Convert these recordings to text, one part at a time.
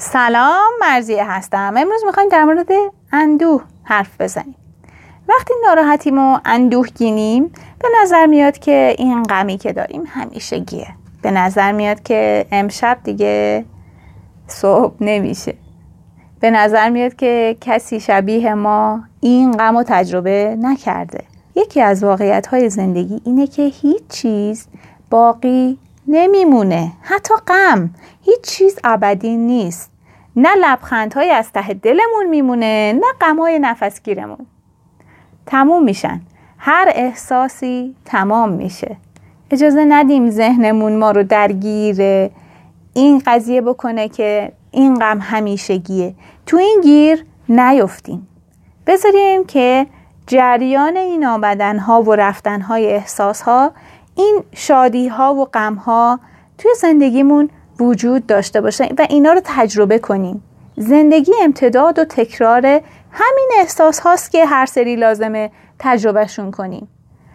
سلام مرزیه هستم. امروز می‌خوایم در مورد اندوه حرف بزنیم. وقتی ناراحتیم و اندوهگینیم به نظر میاد که این غمی که داریم همیشه گیه. به نظر میاد که امشب دیگه صبح نمیشه. به نظر میاد که کسی شبیه ما این غم و تجربه نکرده. یکی از واقعیت های زندگی اینه که هیچ چیز باقی نمیمونه. حتی غم. هیچ چیز ابدی نیست. نه لبخندهای از ته دلمون میمونه نه غمهای نفسگیرمون. تموم میشن. هر احساسی تمام میشه. اجازه ندیم ذهنمون ما رو درگیر این قضیه بکنه که این غم همیشگیه. تو این گیر نیفتیم. بذاریم که جریان این آمدن ها و رفتن های احساس ها این شادی ها و غم ها توی زندگیمون وجود داشته باشه و اینا رو تجربه کنیم. زندگی امتداد و تکرار همین احساس هاست که هر سری لازمه تجربهشون کنیم.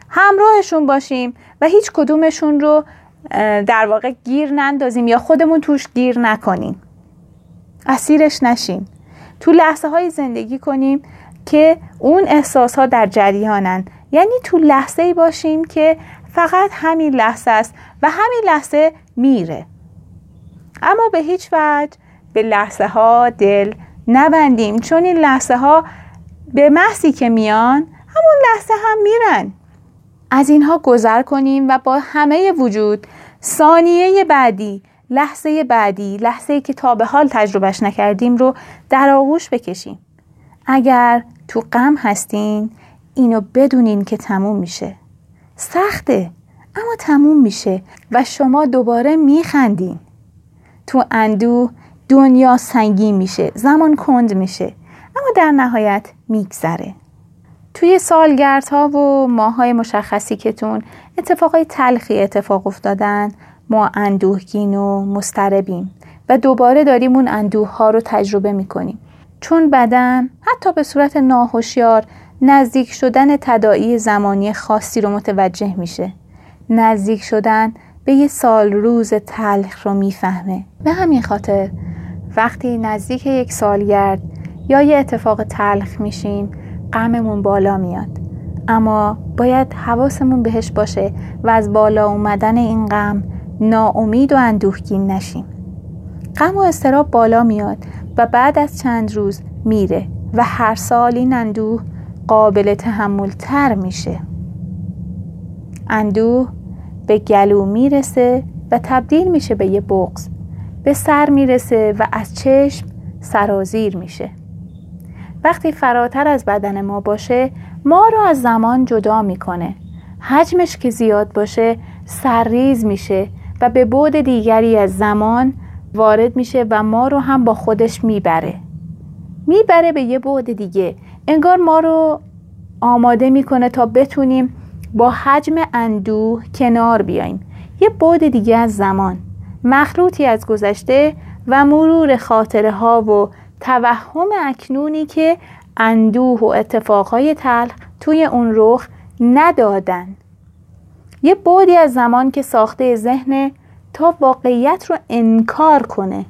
همراهشون باشیم و هیچ کدومشون رو در واقع گیر نندازیم یا خودمون توش گیر نکنیم. اسیرش نشیم. تو لحظه های زندگی کنیم که اون احساس ها در جریانن. یعنی تو لحظه ای باشیم که فقط همین لحظه است و همین لحظه میره. اما به هیچ وجه به لحظه ها دل نبندیم. چون این لحظه ها به محضی که میان همون لحظه هم میرن. از اینها گذر کنیم و با همه وجود ثانیه بعدی لحظه بعدی لحظه که تا به حال تجربهش نکردیم رو در آغوش بکشیم. اگر تو غم هستین اینو بدونین که تموم میشه. سخته اما تموم میشه و شما دوباره میخندین. تو اندوه دنیا سنگین میشه زمان کند میشه اما در نهایت میگذره. توی سالگردها و ماهای مشخصی که تون اتفاقای تلخی اتفاق افتادن. ما اندوهگین و مستربیم و دوباره داریم اون اندوه ها رو تجربه می‌کنیم. چون بدن حتی به صورت ناهوشیار نزدیک شدن تداعی زمانی خاصی رو متوجه میشه. نزدیک شدن به یه سال روز تلخ رو می‌فهمه. به همین خاطر وقتی نزدیک یک سالگرد یا یه اتفاق تلخ میشیم غممون بالا میاد. اما باید حواسمون بهش باشه و از بالا اومدن این غم ناامید و اندوهگین نشیم. غم و استراب بالا میاد و بعد از چند روز میره و هر سال این اندوه قابل تحمل تر میشه. اندوه به گلو می‌رسه و تبدیل میشه به یه بغز به سر می‌رسه و از چشم سرازیر میشه. وقتی فراتر از بدن ما باشه ما رو از زمان جدا می‌کنه. حجمش که زیاد باشه سرریز میشه و به بود دیگری از زمان وارد میشه و ما رو هم با خودش می‌بره. می‌بره به یه بعد دیگه انگار ما رو آماده می‌کنه تا بتونیم با حجم اندوه کنار بیایم یه بعد دیگه از زمان. مخلوطی از گذشته و مرور خاطره ها و توهم اکنونی که اندوه و اتفاقهای تلخ توی اون رخ ندادن. یه بودی از زمان که ساخته ذهن تا واقعیت رو انکار کنه.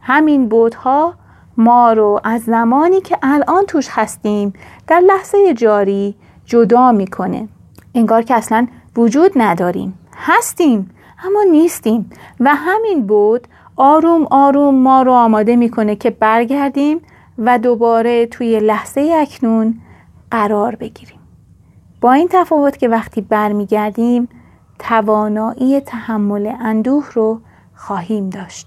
همین بودها ما رو از زمانی که الان توش هستیم در لحظه جاری جدا می‌کنه. انگار که اصلا وجود نداریم. هستیم اما نیستیم. و همین بود آروم آروم ما رو آماده می‌کنه که برگردیم و دوباره توی لحظه اکنون قرار بگیریم. با این تفاوت که وقتی برمیگردیم توانایی تحمل اندوه رو خواهیم داشت.